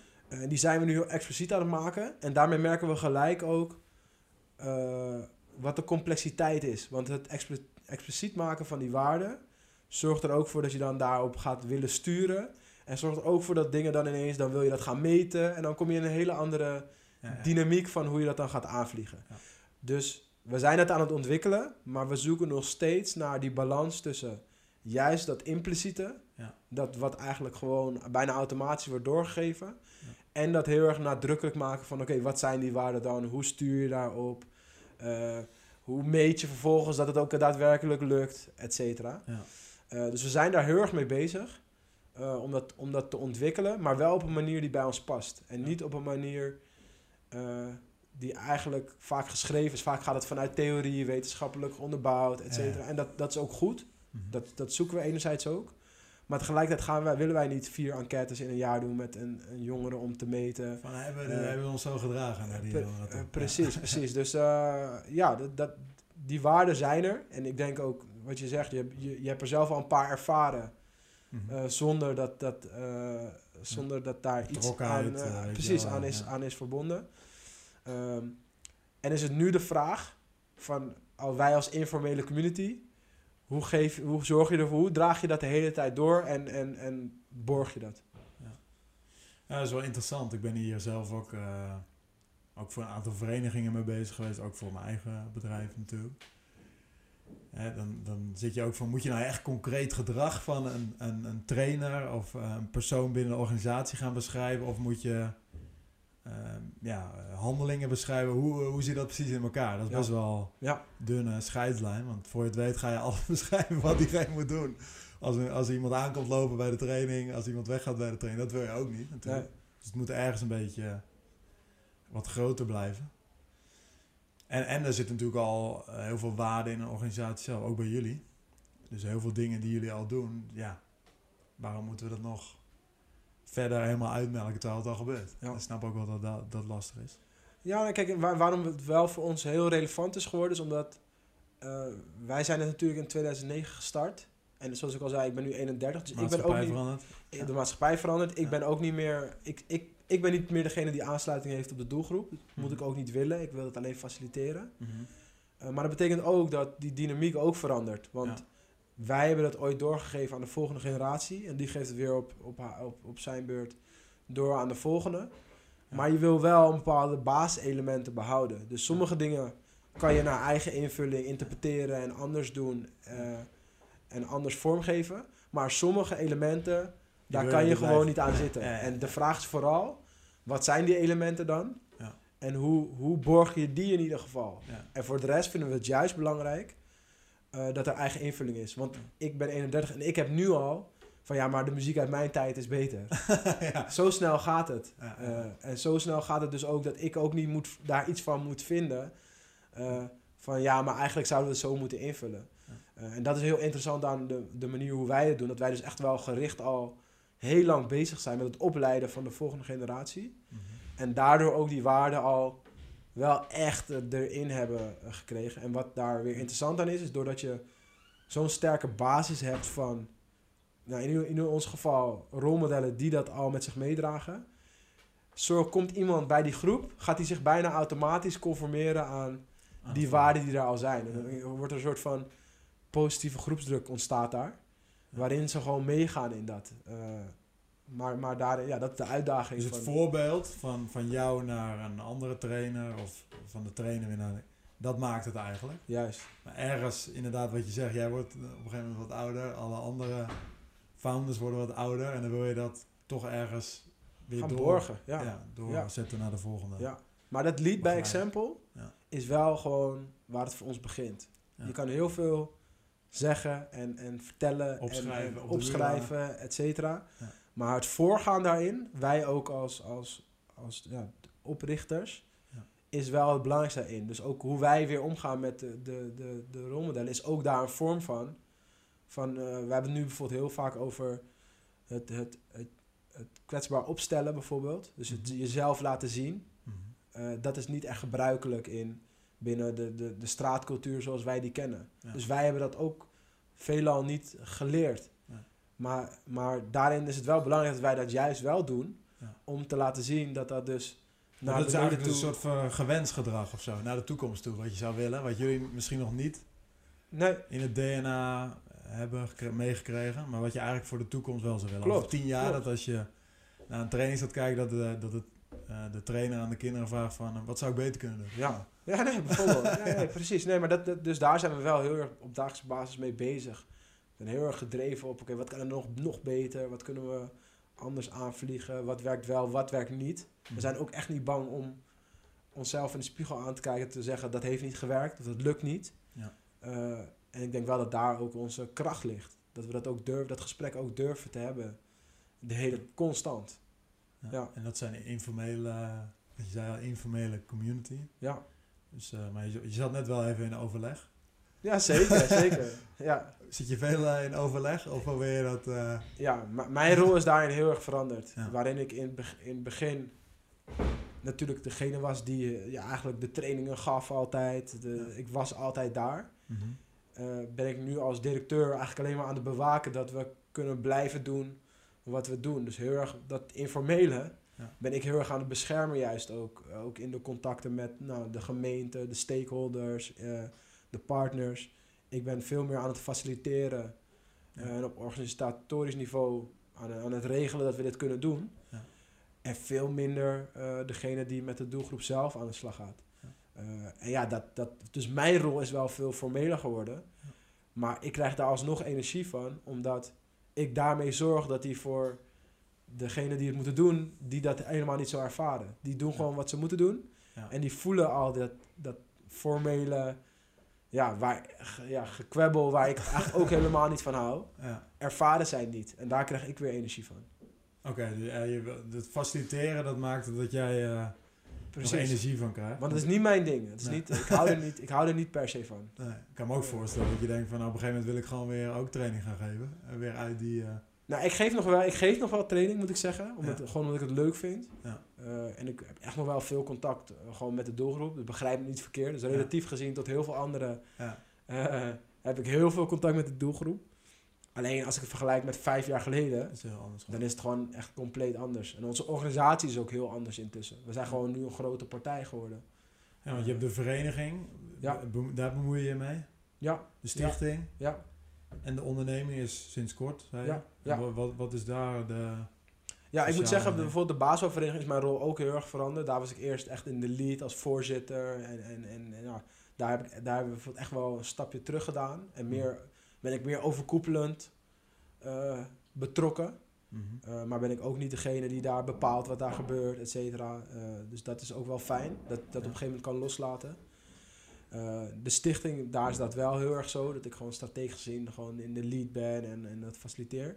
En die zijn we nu heel expliciet aan het maken. En daarmee merken we gelijk ook eh, wat de complexiteit is. Want het expli- expliciet maken van die waarden zorgt er ook voor dat je dan daarop gaat willen sturen. En zorgt er ook voor dat dingen dan ineens, dan wil je dat gaan meten. En dan kom je in een hele andere Ja, ja. dynamiek van hoe je dat dan gaat aanvliegen. Ja. Dus we zijn het aan het ontwikkelen, maar we zoeken nog steeds naar die balans tussen juist dat impliciete, Ja. dat wat eigenlijk gewoon bijna automatisch wordt doorgegeven, en dat heel erg nadrukkelijk maken van oké, wat zijn die waarden dan, hoe stuur je daarop, Eh, hoe meet je vervolgens dat het ook daadwerkelijk lukt, et cetera. Ja. Eh, dus we zijn daar heel erg mee bezig. eh, om, dat, om dat te ontwikkelen, maar wel op een manier die bij ons past. En Ja. niet op een manier die eigenlijk vaak geschreven is. Vaak gaat het vanuit theorie, wetenschappelijk onderbouwd, et cetera. Ja. En dat, dat is ook goed. Mhm. Dat, dat zoeken we enerzijds ook. Maar tegelijkertijd gaan wij, willen wij niet vier enquêtes in een jaar doen met een, een jongere om te meten. Van, hebben, we, Eh, hebben we ons zo gedragen naar die Pre- jongeren eh, precies, precies. Dus eh, ja, dat, dat, die waarden zijn er. En ik denk ook, wat je zegt, je, hebt- je, je hebt er zelf al een paar ervaren. Mhm. zonder dat, dat, zonder dat daar iets aan, precies aan, is, ja. aan is verbonden. Ehm, en is het nu de vraag van al wij als informele community, hoe, geef, hoe zorg je ervoor, hoe draag je dat de hele tijd door en, en, en borg je dat? Ja, dat is wel interessant. Ik ben hier zelf ook, eh, ook voor een aantal verenigingen mee bezig geweest. Ook voor mijn eigen bedrijf natuurlijk. Dan, dan zit je ook van, moet je nou echt concreet gedrag van een, een, een trainer of eh, een persoon binnen een organisatie gaan beschrijven? Of moet je eh, ja, eh, handelingen beschrijven? Hoe, eh, hoe zit dat precies in elkaar? Dat is Ja. best wel Ja, dunne scheidslijn. Want voor je het weet ga je *laughs* alles beschrijven wat diegene moet doen. Als, als iemand aankomt lopen bij de training, als iemand weggaat bij de training, dat wil je ook niet natuurlijk. nee, Dus het moet ergens een beetje wat groter blijven. En, en er zit natuurlijk al eh, heel veel waarde in een organisatie zelf, ook bij jullie. Dus heel veel dingen die jullie al doen, ja, waarom moeten we dat nog verder helemaal uitmelken terwijl het al gebeurt? Ja. Ik snap ook wel dat dat, dat lastig is. Ja, nou, kijk, waar- waarom het wel voor ons heel relevant is geworden, is omdat eh, wij zijn het natuurlijk in 2009 gestart. En zoals ik al zei, ik ben nu 31, dus ik ben ook niet, veranderd. de maatschappij veranderd. Ik Ja. ben ook niet meer, ik, ik, ik ben niet meer degene die aansluiting heeft op de doelgroep. Dat moet Mhm. ik ook niet willen. Ik wil het alleen faciliteren. Mhm. Eh, maar dat betekent ook dat die dynamiek ook verandert. Want. Wij hebben dat ooit doorgegeven aan de volgende generatie. En die geeft het weer op, op, op, op zijn beurt door aan de volgende. Ja. Maar je wil wel een bepaalde basiselementen behouden. Dus sommige dingen kan je naar eigen invulling interpreteren en anders doen. eh, en anders vormgeven. Maar sommige elementen, daar kan je blijven. gewoon niet aan zitten. Ja, En de vraag is vooral, wat zijn die elementen dan? Ja. En hoe, hoe borg je die in ieder geval? Ja. En voor de rest vinden we het juist belangrijk eh, dat er eigen invulling is. Want ik ben 31 en ik heb nu al van ja, maar de muziek uit mijn tijd is beter. *laughs* ja. Zo snel gaat het. Ja, Eh, en zo snel gaat het dus ook dat ik ook niet moet, daar iets van moet vinden. Eh, van ja, maar eigenlijk zouden we het zo moeten invullen. En dat is heel interessant aan de, de manier hoe wij het doen. Dat wij dus echt wel gericht al heel lang bezig zijn met het opleiden van de volgende generatie. Mhm. En daardoor ook die waarden al wel echt erin hebben eh, gekregen. En wat daar weer interessant aan is, is doordat je zo'n sterke basis hebt van, nou in, in ons geval, rolmodellen die dat al met zich meedragen. Zo komt iemand bij die groep, gaat hij zich bijna automatisch conformeren aan Ah, die waarden die er al zijn. En dan wordt er een soort van positieve groepsdruk ontstaat daar. Waarin ze gewoon meegaan in dat. Eh, maar, maar daar, ja, dat is de uitdaging. Dus het van, voorbeeld van, van jou naar een andere trainer of van de trainer weer naar... Dat maakt het eigenlijk. Juist. Maar ergens, inderdaad wat je zegt, jij wordt op een gegeven moment wat ouder. Alle andere founders worden wat ouder. En dan wil je dat toch ergens weer Gaan door, borgen. Ja. ja. Ja. doorzetten naar de volgende. Ja. Maar dat lied bij Begeleiden. Example Ja. is wel gewoon waar het voor ons begint. Je kan heel veel zeggen en, en vertellen Opschrijven, en, opschrijven, et cetera. Maar het voorgaan daarin, wij ook als, als, als ja, oprichters, Ja. is wel het belangrijkste daarin. Dus ook hoe wij weer omgaan met de, de, de, de rolmodellen is ook daar een vorm van. van eh, we hebben het nu bijvoorbeeld heel vaak over het, het, het, het kwetsbaar opstellen bijvoorbeeld. Dus het Mhm. jezelf laten zien. Mhm. Eh, dat is niet echt gebruikelijk in binnen de, de, de straatcultuur zoals wij die kennen. Ja. Dus wij hebben dat ook veelal niet geleerd. Maar, maar daarin is het wel belangrijk dat wij dat juist wel doen. Ja. Om te laten zien dat dat dus naar dat is eigenlijk toe... een soort van gewenst gedrag of zo, naar de toekomst toe, wat je zou willen, wat jullie misschien nog niet Nee, in het DNA hebben gekre- meegekregen, maar wat je eigenlijk voor de toekomst wel zou willen. Klopt, Over tien jaar, klopt. dat als je naar een training staat kijken, dat, de, dat het, eh, de trainer aan de kinderen vraagt van, eh, wat zou ik beter kunnen doen? Ja, ja nee, bijvoorbeeld. ja, nee, precies. Nee, maar dat, dat- dus daar zijn we wel heel erg op dagelijkse basis mee bezig. Ben heel erg gedreven op, oké, wat kan er nog, nog beter? Wat kunnen we anders aanvliegen? Wat werkt wel, wat werkt niet? We zijn ook echt niet bang om onszelf in de spiegel aan te kijken te zeggen dat heeft niet gewerkt of dat lukt niet. Ja. Eh, en ik denk wel dat daar ook onze kracht ligt. Dat we dat ook durven, dat gesprek ook durven te hebben. De hele constant. Ja. Ja. En dat zijn informele, wat je zei al, informele community. Ja, Dus, eh, maar je, je zat net wel even in overleg. Ja zeker, *laughs* zeker. Ja, Zit je veel eh, in overleg of probeer je dat... eh, Ja, mijn rol is daarin heel erg veranderd. Ja. Waarin ik in, in het begin natuurlijk degene was die eh, ja, eigenlijk de trainingen gaf altijd. De, Ja. Ik was altijd daar. mhm. Eh, ben ik nu als directeur eigenlijk alleen maar aan het bewaken dat we kunnen blijven doen wat we doen. Dus heel erg dat informele Ja. ben ik heel erg aan het beschermen juist ook. Ook in de contacten met nou, de gemeente, de stakeholders, eh, de partners. Ik ben veel meer aan het faciliteren Ja. eh, en op organisatorisch niveau aan, aan het regelen dat we dit kunnen doen. Ja. En veel minder eh, degene die met de doelgroep zelf aan de slag gaat. Eh, en ja, dat, dat, dus mijn rol is wel veel formeler geworden. Maar ik krijg daar alsnog energie van, omdat ik daarmee zorg dat die voor degene die het moeten doen, die dat helemaal niet zo ervaren. Die doen Ja. gewoon wat ze moeten doen. Ja. En die voelen al dat, dat formele, ja, waar, ja, gekwebbel waar ik eigenlijk ook helemaal niet van hou. ja. Ervaren zij niet. En daar krijg ik weer energie van. Oké, dus, eh, het faciliteren dat maakt dat jij eh er energie van krijgt. Want het is niet mijn ding. Het is Nee. niet, ik, hou er *laughs* niet, ik hou er niet per se van. Nee, ik kan me ook voorstellen dat je denkt van nou, op een gegeven moment wil ik gewoon weer ook training gaan geven. En weer uit die... eh, Nou, ik geef nog wel, ik geef nog wel training, moet ik zeggen. Omdat, Ja. Gewoon omdat ik het leuk vind. Ja. Eh, en ik heb echt nog wel veel contact eh, gewoon met de doelgroep. Dus begrijp me niet verkeerd. Dus Ja. relatief gezien tot heel veel anderen ja. eh, heb ik heel veel contact met de doelgroep. Alleen als ik het vergelijk met vijf jaar geleden, Dat is heel anders. dan is het gewoon echt compleet anders. En onze organisatie is ook heel anders intussen. We zijn gewoon nu een grote partij geworden. Ja, want je hebt de vereniging, daar bemoei je je mee. Ja, De stichting ja, en de onderneming is sinds kort, zei je. Ja, Wat, wat, is daar de... Ja, ik moet zeggen, bijvoorbeeld de basisvereniging is mijn rol ook heel erg veranderd. Daar was ik eerst echt in de lead als voorzitter. En, en, en, en ja, daar, heb ik, daar hebben we echt wel een stapje terug gedaan. En meer, ben ik meer overkoepelend eh, betrokken. Uh, maar ben ik ook niet degene die daar bepaalt wat daar gebeurt, et cetera. Uh, dus dat is ook wel fijn, dat dat ja. op een gegeven moment kan loslaten. Uh, de stichting, daar is dat wel heel erg zo. Dat ik gewoon strategisch gezien gewoon in de lead ben en, en dat faciliteer.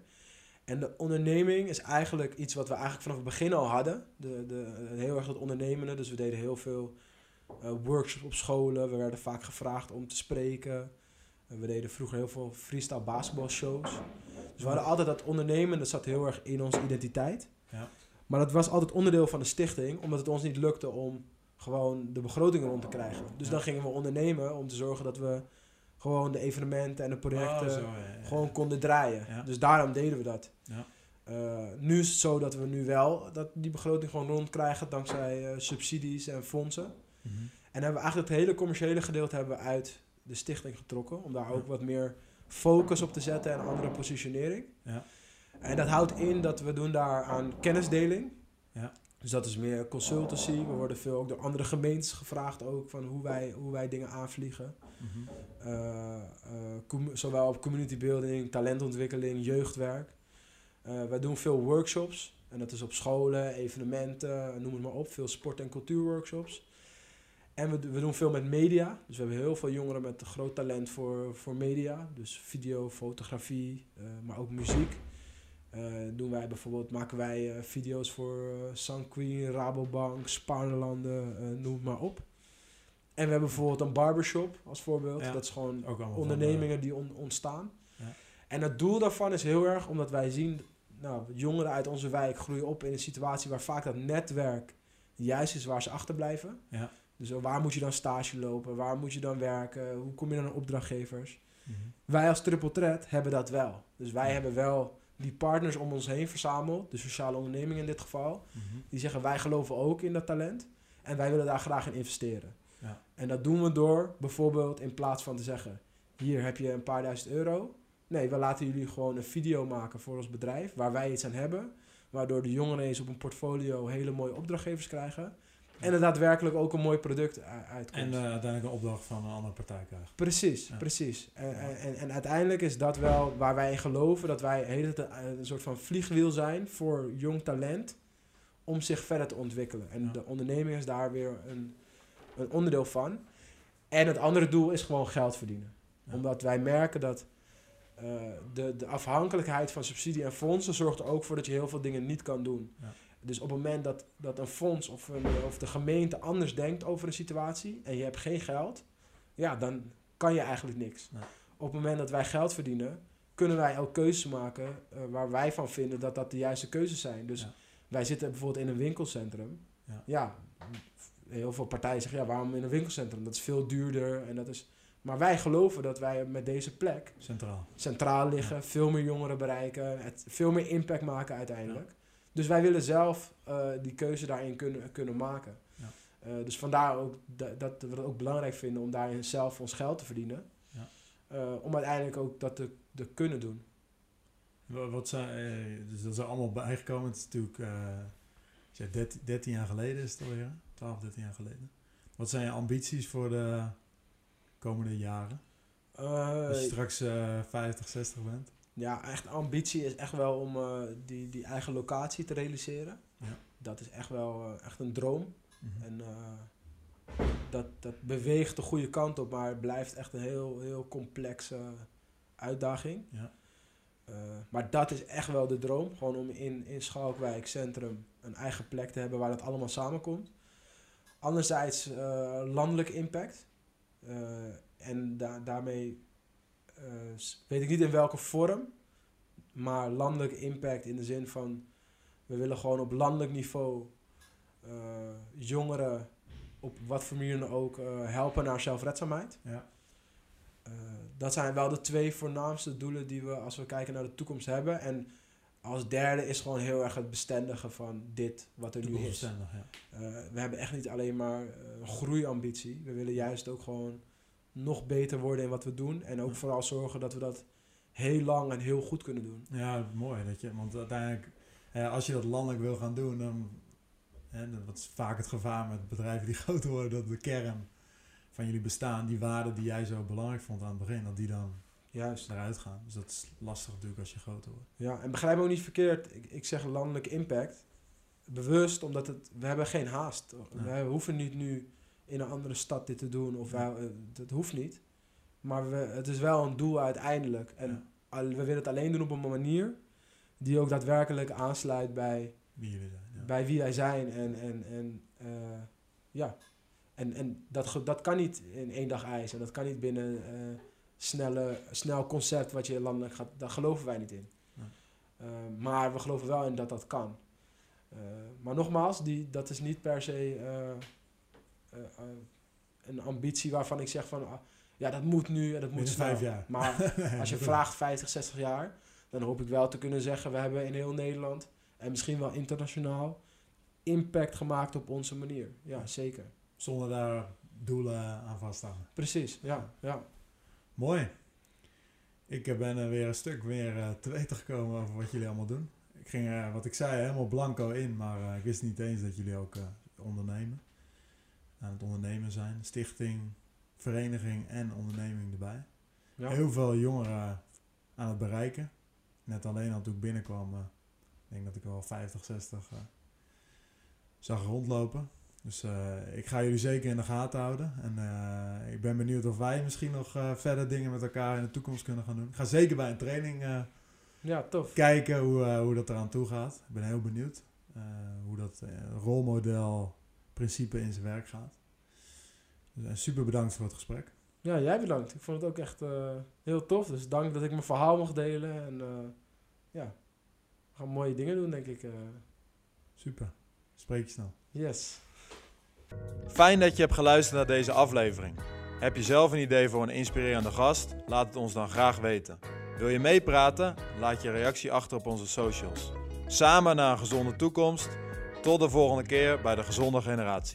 En de onderneming is eigenlijk iets wat we eigenlijk vanaf het begin al hadden. De, de, heel erg het ondernemende. Dus we deden heel veel workshops op scholen. We werden vaak gevraagd om te spreken. we deden vroeger heel veel freestyle basketbalshows. Dus we hadden altijd dat ondernemen, dat zat heel erg in onze identiteit. Ja. Maar dat was altijd onderdeel van de stichting, omdat het ons niet lukte om gewoon de begrotingen rond te krijgen. Dus dan gingen we ondernemen om te zorgen dat we gewoon de evenementen en de projecten oh, gewoon konden draaien. Dus daarom deden we dat. Uh, nu is het zo dat we nu wel dat die begroting gewoon rondkrijgen dankzij uh, subsidies en fondsen. Mhm. En hebben we eigenlijk het hele commerciële gedeelte hebben we uit de stichting getrokken. Om daar ook wat meer focus op te zetten en andere positionering. Ja. En dat houdt in dat we doen daar aan kennisdeling. Ja. Dus dat is meer consultancy. We worden veel ook door andere gemeentes gevraagd ook van hoe wij, hoe wij dingen aanvliegen. Mm zowel op community building, talentontwikkeling, jeugdwerk. Uh, wij doen veel workshops. En dat is op scholen, evenementen, noem het maar op. Veel sport- en cultuurworkshops. En we, we doen veel met media. Dus we hebben heel veel jongeren met groot talent voor, voor media. Dus video, fotografie, maar ook muziek. Uh, doen wij bijvoorbeeld, maken wij uh, video's voor Sun Queen, Rabobank, Spaarlanden, noem maar op. En we hebben bijvoorbeeld een barbershop als voorbeeld. Ja, dat is gewoon ondernemingen die on, ontstaan. Ja. En het doel daarvan is heel erg omdat wij zien, nou, jongeren uit onze wijk groeien op in een situatie waar vaak dat netwerk juist is waar ze achterblijven. Ja. Dus waar moet je dan stage lopen? Waar moet je dan werken? Hoe kom je dan aan opdrachtgevers? Mhm. Wij als Triple Threat hebben dat wel. Dus wij hebben wel die partners om ons heen verzameld, de sociale onderneming in dit geval, mhm. die zeggen wij geloven ook in dat talent en wij willen daar graag in investeren. Ja. En dat doen we door bijvoorbeeld in plaats van te zeggen, hier heb je een paar duizend euro. Nee, we laten jullie gewoon een video maken voor ons bedrijf waar wij iets aan hebben. Waardoor de jongeren eens op een portfolio hele mooie opdrachtgevers krijgen. En er daadwerkelijk ook een mooi product uitkomt. En uh, uiteindelijk een opdracht van een andere partij krijgen. Precies, precies. En, en, en, uiteindelijk is dat wel waar wij in geloven. Dat wij hele een soort van vliegwiel zijn voor jong talent. Om zich verder te ontwikkelen. En de onderneming is daar weer een, een onderdeel van. En het andere doel is gewoon geld verdienen. Omdat wij merken dat uh, de, de afhankelijkheid van subsidie en fondsen zorgt er ook voor dat je heel veel dingen niet kan doen. Dus op het moment dat, dat een fonds of, een, of de gemeente anders denkt over een situatie en je hebt geen geld, ja, dan kan je eigenlijk niks. Op het moment dat wij geld verdienen, kunnen wij ook keuzes maken uh, waar wij van vinden dat dat de juiste keuzes zijn. Dus wij zitten bijvoorbeeld in een winkelcentrum. Ja. ja. heel veel partijen zeggen, ja, waarom in een winkelcentrum? Dat is veel duurder en dat is... Maar wij geloven dat wij met deze plek centraal, centraal liggen, veel meer jongeren bereiken, het, veel meer impact maken uiteindelijk. Dus wij willen zelf uh, die keuze daarin kunnen, kunnen maken. Ja. Uh, dus vandaar ook dat, dat we het ook belangrijk vinden om daarin zelf ons geld te verdienen. Ja. Uh, om uiteindelijk ook dat te, te kunnen doen. Wat zijn, dus dat is er allemaal bijgekomen. Het is natuurlijk uh, 13, 13, jaar geleden is het alweer. 12, 13 jaar geleden. Wat zijn je ambities voor de komende jaren? Als je straks 50, 60 bent? Ja, echt ambitie is echt wel om uh, die, die eigen locatie te realiseren. Ja. Dat is echt wel uh, echt een droom. Mm-hmm. En uh, dat, dat beweegt de goede kant op, maar het blijft echt een heel, heel complexe uitdaging. Ja. maar dat is echt wel de droom. Gewoon om in, in Schalkwijk Centrum een eigen plek te hebben waar dat allemaal samenkomt. Anderzijds landelijk impact. en da daarmee weet ik niet in welke vorm, maar landelijk impact in de zin van we willen gewoon op landelijk niveau uh, jongeren op wat voor manier dan ook uh, helpen naar zelfredzaamheid. Ja. dat zijn wel de twee voornaamste doelen die we als we kijken naar de toekomst hebben. En als derde is gewoon heel erg het bestendigen van dit wat er nu is. Ja. we hebben echt niet alleen maar een groeiambitie. We willen juist ook gewoon nog beter worden in wat we doen. En ook vooral zorgen dat we dat heel lang en heel goed kunnen doen. Ja, mooi. Dat je, want uiteindelijk, als je dat landelijk wil gaan doen, dan hè, dat is vaak het gevaar met bedrijven die *laughs* groter worden, dat de kern van jullie bestaan, die waarden die jij zo belangrijk vond aan het begin, dat die dan Juist. eruit gaan. Dus dat is lastig natuurlijk als je groter wordt. Ja, en begrijp me ook niet verkeerd. Ik, ik zeg landelijke impact. Bewust, omdat het, we hebben geen haast. Nee. We hoeven niet nu in een andere stad dit te doen. Of wij, eh, dat hoeft niet. Maar we, het is wel een doel uiteindelijk. En Ja. al- we willen het alleen doen op een manier die ook daadwerkelijk aansluit bij, Wie jullie zijn. Ja. bij wie wij zijn. En, en, en eh, ja. En, en dat, dat kan niet in één dag ijs. En dat kan niet binnen eh snelle, snel concept wat je landelijk gaat. Daar geloven wij niet in. Maar we geloven wel in dat dat kan. Maar nogmaals, die, dat is niet per se een ambitie waarvan ik zeg van... ah, ja, dat moet nu en dat moet snel. vijf jaar. Maar *laughs* als je vraagt 50, 60 jaar, dan hoop ik wel te kunnen zeggen: we hebben in heel Nederland en misschien wel internationaal impact gemaakt op onze manier. Ja, zeker. Zonder daar doelen aan vast te hangen. Precies, ja. ja. Mooi. Ik eh, ben er weer een stuk meer eh, te weten gekomen over wat jullie allemaal doen. Ik ging, eh, wat ik zei, helemaal blanco in, maar eh, ik wist niet eens dat jullie ook eh, ondernemen. Aan het ondernemen zijn. Stichting, vereniging en onderneming erbij. ja. Heel veel jongeren aan het bereiken. Net alleen al toen ik binnenkwam, eh, ik denk dat ik wel 50, 60 eh, zag rondlopen. Dus eh, ik ga jullie zeker in de gaten houden. En eh, ik ben benieuwd of wij misschien nog verder dingen met elkaar in de toekomst kunnen gaan doen. Ik ga zeker bij een training ja, tof. kijken hoe, hoe dat eraan toe gaat. Ik ben heel benieuwd hoe dat rolmodel principe in zijn werk gaat. Dus, eh, super bedankt voor het gesprek. Ja, jij bedankt. Ik vond het ook echt eh, heel tof. Dus dank dat ik mijn verhaal mocht delen. En eh, ja, we gaan mooie dingen doen, denk ik. eh. Super. Spreek je snel. yes. Fijn dat je hebt geluisterd naar deze aflevering. Heb je zelf een idee voor een inspirerende gast? Laat het ons dan graag weten. Wil je meepraten? Laat je reactie achter op onze socials. Samen naar een gezonde toekomst. Tot de volgende keer bij de Gezonde Generatie.